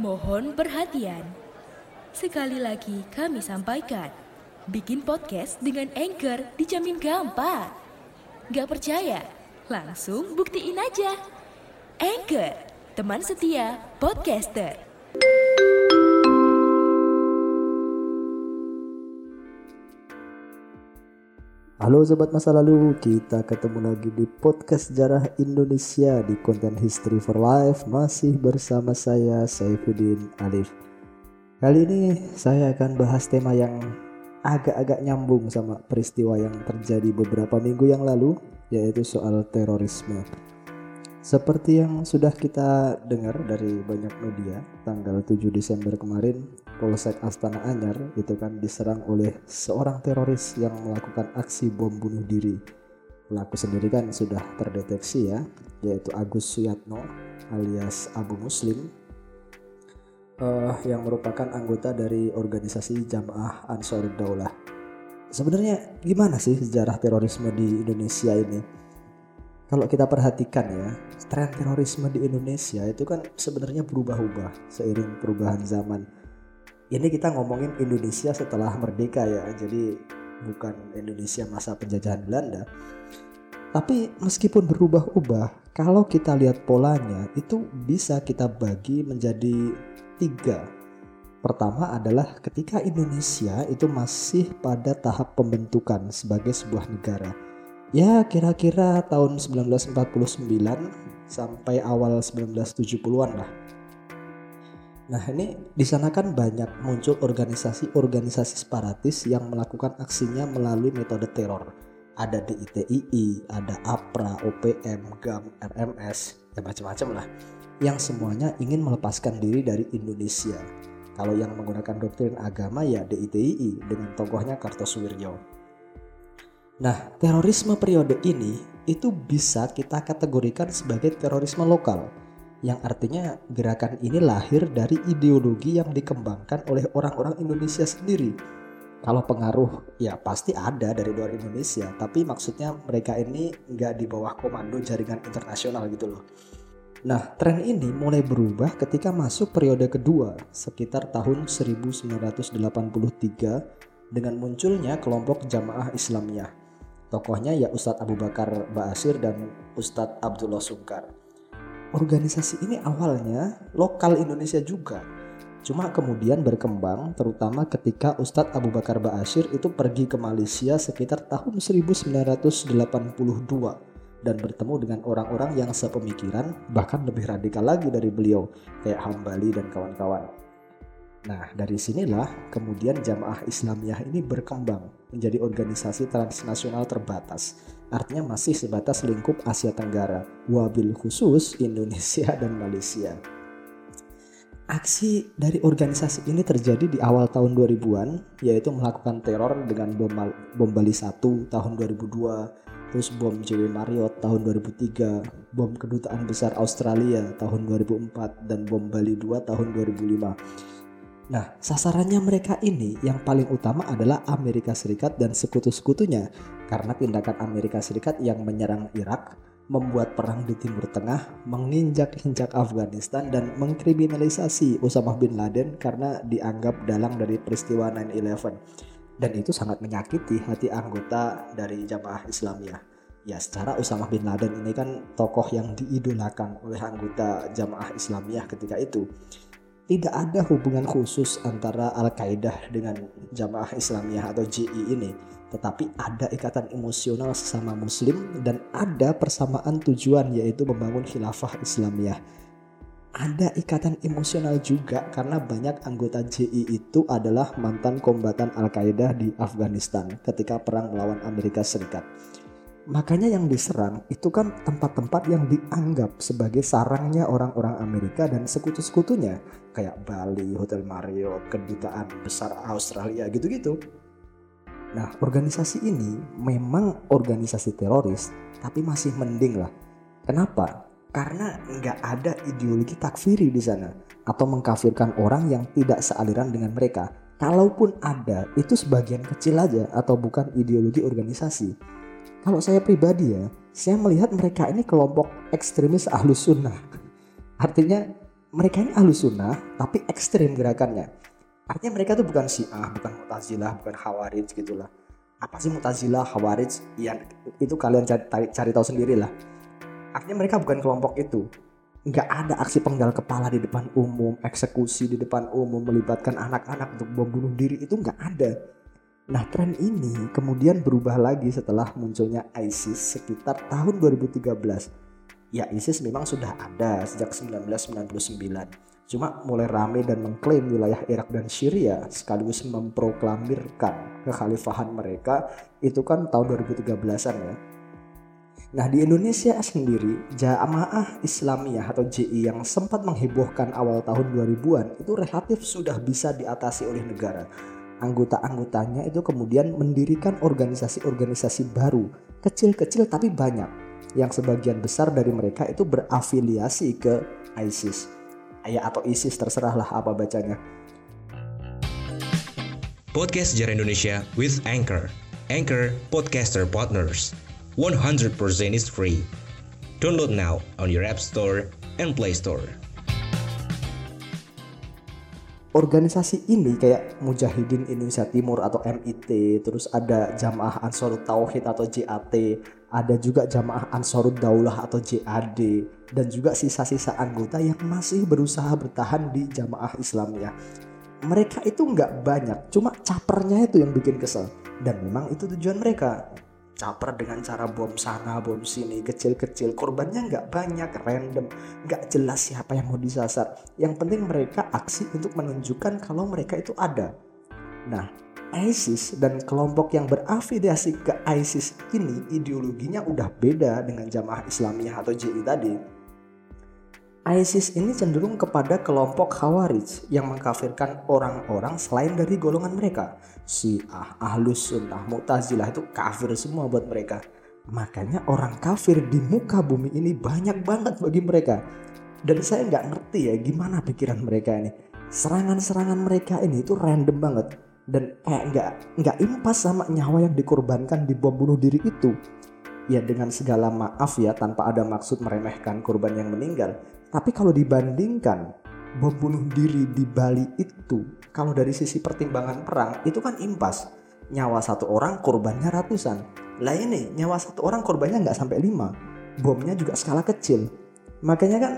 Mohon perhatian. Sekali lagi kami sampaikan, bikin podcast dengan Anchor dijamin gampang. Gak percaya? Langsung buktiin aja. Anchor, teman setia podcaster. Halo sobat masa lalu, kita ketemu lagi di podcast sejarah Indonesia di konten History for Life masih bersama saya Saifuddin Alif. Kali ini saya akan bahas tema yang agak-agak nyambung sama peristiwa yang terjadi beberapa minggu yang lalu yaitu soal terorisme. Seperti yang sudah kita dengar dari banyak media, tanggal 7 Desember kemarin, Polsek Astana Anyar itu kan diserang oleh seorang teroris yang melakukan aksi bom bunuh diri. Pelaku sendiri kan sudah terdeteksi ya, yaitu Agus Suyatno alias Abu Muslim uh, yang merupakan anggota dari organisasi Jamaah Ansar Daulah. Sebenarnya gimana sih sejarah terorisme di Indonesia ini? Kalau kita perhatikan ya, tren terorisme di Indonesia itu kan sebenarnya berubah-ubah seiring perubahan zaman. Ini kita ngomongin Indonesia setelah merdeka ya, jadi bukan Indonesia masa penjajahan Belanda. Tapi meskipun berubah-ubah, kalau kita lihat polanya itu bisa kita bagi menjadi tiga. Pertama adalah ketika Indonesia itu masih pada tahap pembentukan sebagai sebuah negara ya kira-kira tahun 1949 sampai awal 1970-an lah. Nah ini di sana kan banyak muncul organisasi-organisasi separatis yang melakukan aksinya melalui metode teror. Ada DITII, ada APRA, OPM, GAM, RMS, ya macam-macam lah. Yang semuanya ingin melepaskan diri dari Indonesia. Kalau yang menggunakan doktrin agama ya DITII dengan tokohnya Kartosuwiryo. Nah, terorisme periode ini itu bisa kita kategorikan sebagai terorisme lokal, yang artinya gerakan ini lahir dari ideologi yang dikembangkan oleh orang-orang Indonesia sendiri. Kalau pengaruh ya pasti ada dari luar Indonesia, tapi maksudnya mereka ini nggak di bawah komando jaringan internasional gitu loh. Nah, tren ini mulai berubah ketika masuk periode kedua sekitar tahun 1983 dengan munculnya kelompok Jamaah Islamiyah Tokohnya ya Ustadz Abu Bakar Ba'asir dan Ustadz Abdullah Sungkar. Organisasi ini awalnya lokal Indonesia juga. Cuma kemudian berkembang terutama ketika Ustadz Abu Bakar Ba'asir itu pergi ke Malaysia sekitar tahun 1982 dan bertemu dengan orang-orang yang sepemikiran bahkan lebih radikal lagi dari beliau kayak Hambali dan kawan-kawan. Nah, dari sinilah kemudian Jamaah Islamiyah ini berkembang menjadi organisasi transnasional terbatas. Artinya masih sebatas lingkup Asia Tenggara, wabil khusus Indonesia dan Malaysia. Aksi dari organisasi ini terjadi di awal tahun 2000-an, yaitu melakukan teror dengan bom, bom Bali 1 tahun 2002, terus bom JW Marriott tahun 2003, bom Kedutaan Besar Australia tahun 2004, dan bom Bali 2 tahun 2005. Nah, sasarannya mereka ini yang paling utama adalah Amerika Serikat dan sekutu-sekutunya karena tindakan Amerika Serikat yang menyerang Irak membuat perang di Timur Tengah, menginjak-injak Afghanistan dan mengkriminalisasi Osama bin Laden karena dianggap dalang dari peristiwa 9/11. Dan itu sangat menyakiti hati anggota dari jamaah Islamiyah. Ya secara Osama bin Laden ini kan tokoh yang diidolakan oleh anggota jamaah Islamiyah ketika itu tidak ada hubungan khusus antara Al-Qaeda dengan Jamaah Islamiyah atau JI ini, tetapi ada ikatan emosional sesama muslim dan ada persamaan tujuan yaitu membangun khilafah Islamiyah. Ada ikatan emosional juga karena banyak anggota JI itu adalah mantan kombatan Al-Qaeda di Afghanistan ketika perang melawan Amerika Serikat. Makanya yang diserang itu kan tempat-tempat yang dianggap sebagai sarangnya orang-orang Amerika dan sekutu-sekutunya kayak Bali, Hotel Mario, kedutaan besar Australia gitu-gitu. Nah, organisasi ini memang organisasi teroris, tapi masih mending lah. Kenapa? Karena nggak ada ideologi takfiri di sana atau mengkafirkan orang yang tidak sealiran dengan mereka. Kalaupun ada, itu sebagian kecil aja atau bukan ideologi organisasi kalau saya pribadi ya, saya melihat mereka ini kelompok ekstremis ahlus sunnah. Artinya mereka ini ahlu sunnah tapi ekstrim gerakannya. Artinya mereka tuh bukan syiah bukan mutazilah bukan khawarij gitulah. Apa sih mutazilah khawarij? Ya itu kalian cari, cari tahu sendiri lah artinya mereka bukan kelompok itu. Nggak ada aksi penggal kepala di depan umum eksekusi di depan umum melibatkan anak-anak untuk bom bunuh diri itu nggak ada Nah tren ini kemudian berubah lagi setelah munculnya ISIS sekitar tahun 2013 ya ISIS memang sudah ada sejak 1999. Cuma mulai rame dan mengklaim wilayah Irak dan Syria sekaligus memproklamirkan kekhalifahan mereka itu kan tahun 2013-an ya. Nah di Indonesia sendiri Jamaah Islamiyah atau JI yang sempat menghebohkan awal tahun 2000-an itu relatif sudah bisa diatasi oleh negara. Anggota-anggotanya itu kemudian mendirikan organisasi-organisasi baru, kecil-kecil tapi banyak yang sebagian besar dari mereka itu berafiliasi ke ISIS. Ya atau ISIS terserahlah apa bacanya. Podcast Sejarah Indonesia with Anchor. Anchor Podcaster Partners. 100% is free. Download now on your App Store and Play Store organisasi ini kayak Mujahidin Indonesia Timur atau MIT, terus ada Jamaah Ansarut Tauhid atau JAT, ada juga Jamaah Ansarut Daulah atau JAD, dan juga sisa-sisa anggota yang masih berusaha bertahan di Jamaah Islamiyah. Mereka itu nggak banyak, cuma capernya itu yang bikin kesel. Dan memang itu tujuan mereka caper dengan cara bom sana bom sini kecil-kecil. Korbannya nggak banyak random. Nggak jelas siapa yang mau disasar. Yang penting mereka aksi untuk menunjukkan kalau mereka itu ada. Nah ISIS dan kelompok yang berafiliasi ke ISIS ini ideologinya udah beda dengan jamaah Islamiyah atau JI tadi ISIS ini cenderung kepada kelompok Khawarij yang mengkafirkan orang-orang selain dari golongan mereka. Syiah, Ahlus Sunnah, Mu'tazilah itu kafir semua buat mereka. Makanya orang kafir di muka bumi ini banyak banget bagi mereka. Dan saya nggak ngerti ya gimana pikiran mereka ini. Serangan-serangan mereka ini itu random banget. Dan kayak nggak nggak impas sama nyawa yang dikorbankan di bom bunuh diri itu. Ya dengan segala maaf ya tanpa ada maksud meremehkan korban yang meninggal tapi kalau dibandingkan bom bunuh diri di Bali itu, kalau dari sisi pertimbangan perang itu kan impas. Nyawa satu orang korbannya ratusan. Lah ini nyawa satu orang korbannya nggak sampai lima. Bomnya juga skala kecil. Makanya kan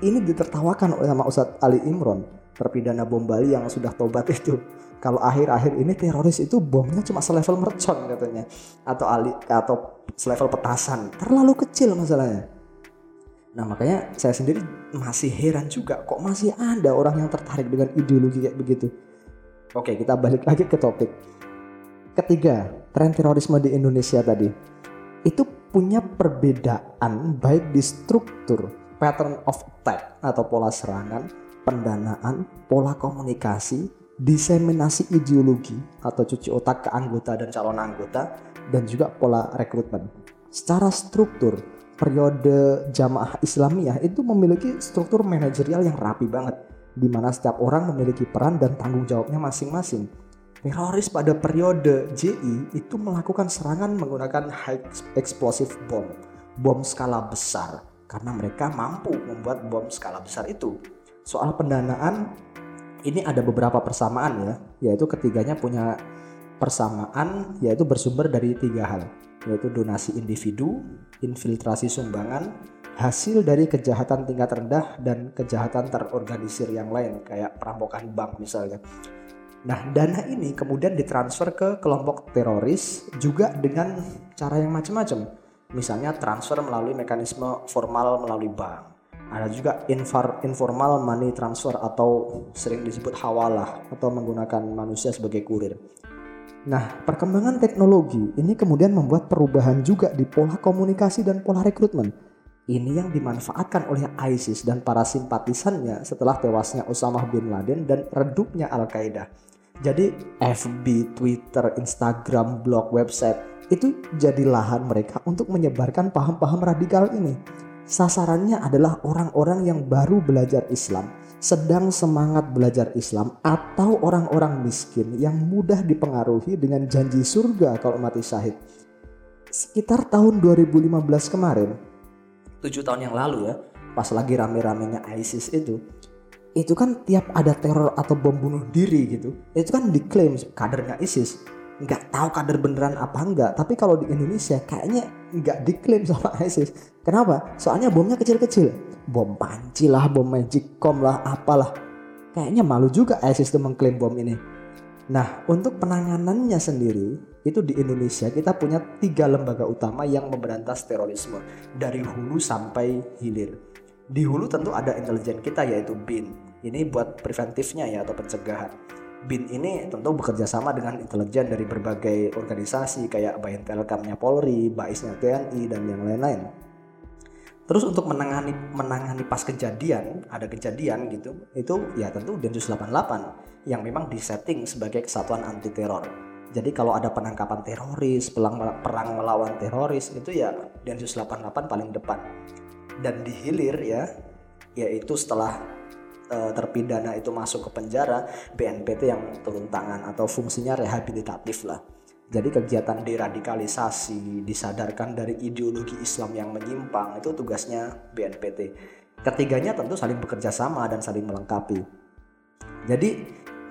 ini ditertawakan oleh sama Ustadz Ali Imron, terpidana bom Bali yang sudah tobat itu. Kalau akhir-akhir ini teroris itu bomnya cuma selevel mercon katanya atau ali atau selevel petasan. Terlalu kecil masalahnya. Nah makanya saya sendiri masih heran juga kok masih ada orang yang tertarik dengan ideologi kayak begitu. Oke kita balik lagi ke topik. Ketiga, tren terorisme di Indonesia tadi. Itu punya perbedaan baik di struktur, pattern of attack atau pola serangan, pendanaan, pola komunikasi, diseminasi ideologi atau cuci otak ke anggota dan calon anggota, dan juga pola rekrutmen. Secara struktur, periode jamaah Islamiyah itu memiliki struktur manajerial yang rapi banget di mana setiap orang memiliki peran dan tanggung jawabnya masing-masing. Teroris pada periode JI itu melakukan serangan menggunakan high explosive bomb, bom skala besar karena mereka mampu membuat bom skala besar itu. Soal pendanaan ini ada beberapa persamaan ya, yaitu ketiganya punya persamaan yaitu bersumber dari tiga hal yaitu donasi individu, infiltrasi sumbangan, hasil dari kejahatan tingkat rendah dan kejahatan terorganisir yang lain kayak perampokan bank misalnya. Nah, dana ini kemudian ditransfer ke kelompok teroris juga dengan cara yang macam-macam. Misalnya transfer melalui mekanisme formal melalui bank. Ada juga informal money transfer atau sering disebut hawalah atau menggunakan manusia sebagai kurir. Nah, perkembangan teknologi ini kemudian membuat perubahan juga di pola komunikasi dan pola rekrutmen. Ini yang dimanfaatkan oleh ISIS dan para simpatisannya setelah tewasnya Osama bin Laden dan redupnya Al-Qaeda. Jadi FB, Twitter, Instagram, blog, website itu jadi lahan mereka untuk menyebarkan paham-paham radikal ini. Sasarannya adalah orang-orang yang baru belajar Islam sedang semangat belajar Islam atau orang-orang miskin yang mudah dipengaruhi dengan janji surga kalau mati syahid. Sekitar tahun 2015 kemarin, tujuh tahun yang lalu ya, pas lagi rame-ramenya ISIS itu itu kan tiap ada teror atau bom bunuh diri gitu itu kan diklaim kadernya ISIS nggak tahu kader beneran apa enggak tapi kalau di Indonesia kayaknya nggak diklaim sama ISIS. Kenapa? Soalnya bomnya kecil-kecil. Bom panci lah bom magic com lah apalah. Kayaknya malu juga ISIS tuh mengklaim bom ini. Nah untuk penanganannya sendiri itu di Indonesia kita punya tiga lembaga utama yang memberantas terorisme. Dari hulu sampai hilir. Di hulu tentu ada intelijen kita yaitu BIN. Ini buat preventifnya ya atau pencegahan. BIN ini tentu bekerja sama dengan intelijen dari berbagai organisasi kayak Baintelkamnya Polri, Baisnya TNI dan yang lain-lain. Terus untuk menangani menangani pas kejadian, ada kejadian gitu, itu ya tentu Densus 88 yang memang disetting sebagai kesatuan anti teror. Jadi kalau ada penangkapan teroris, perang, perang melawan teroris itu ya Densus 88 paling depan dan dihilir ya yaitu setelah terpidana itu masuk ke penjara BNPT yang turun tangan atau fungsinya rehabilitatif lah. Jadi kegiatan deradikalisasi disadarkan dari ideologi Islam yang menyimpang itu tugasnya BNPT ketiganya tentu saling bekerja sama dan saling melengkapi. Jadi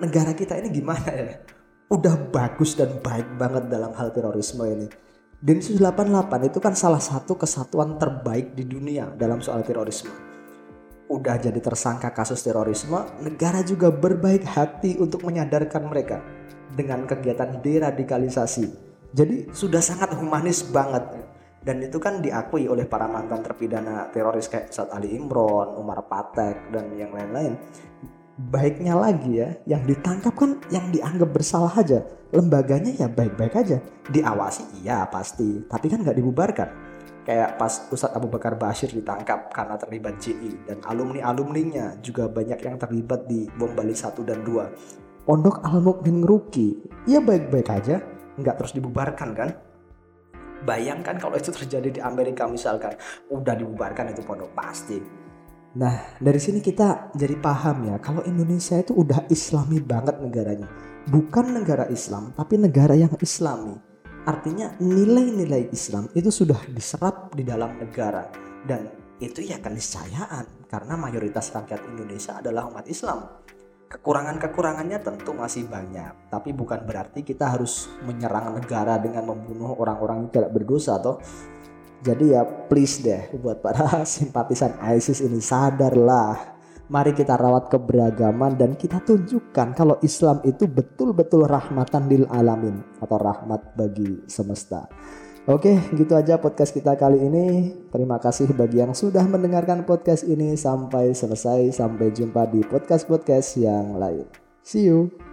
negara kita ini gimana ya? Udah bagus dan baik banget dalam hal terorisme ini. Densus 88 itu kan salah satu kesatuan terbaik di dunia dalam soal terorisme. Udah jadi tersangka kasus terorisme, negara juga berbaik hati untuk menyadarkan mereka dengan kegiatan deradikalisasi. Jadi sudah sangat humanis banget. Dan itu kan diakui oleh para mantan terpidana teroris kayak Saad Ali Imron, Umar Patek, dan yang lain-lain baiknya lagi ya yang ditangkap kan yang dianggap bersalah aja lembaganya ya baik-baik aja diawasi iya pasti tapi kan nggak dibubarkan kayak pas Ustadz Abu Bakar Bashir ditangkap karena terlibat JI dan alumni-alumninya juga banyak yang terlibat di bom Bali 1 dan 2 Pondok Al Mukmin Ruki ya baik-baik aja. Nggak terus dibubarkan kan? Bayangkan kalau itu terjadi di Amerika misalkan. Udah dibubarkan itu pondok pasti. Nah, dari sini kita jadi paham ya, kalau Indonesia itu udah islami banget negaranya. Bukan negara Islam, tapi negara yang islami. Artinya nilai-nilai Islam itu sudah diserap di dalam negara. Dan itu ya keniscayaan, karena mayoritas rakyat Indonesia adalah umat Islam. Kekurangan-kekurangannya tentu masih banyak, tapi bukan berarti kita harus menyerang negara dengan membunuh orang-orang yang tidak berdosa atau jadi ya please deh buat para simpatisan ISIS ini sadarlah. Mari kita rawat keberagaman dan kita tunjukkan kalau Islam itu betul-betul rahmatan lil alamin atau rahmat bagi semesta. Oke, gitu aja podcast kita kali ini. Terima kasih bagi yang sudah mendengarkan podcast ini sampai selesai. Sampai jumpa di podcast-podcast yang lain. See you.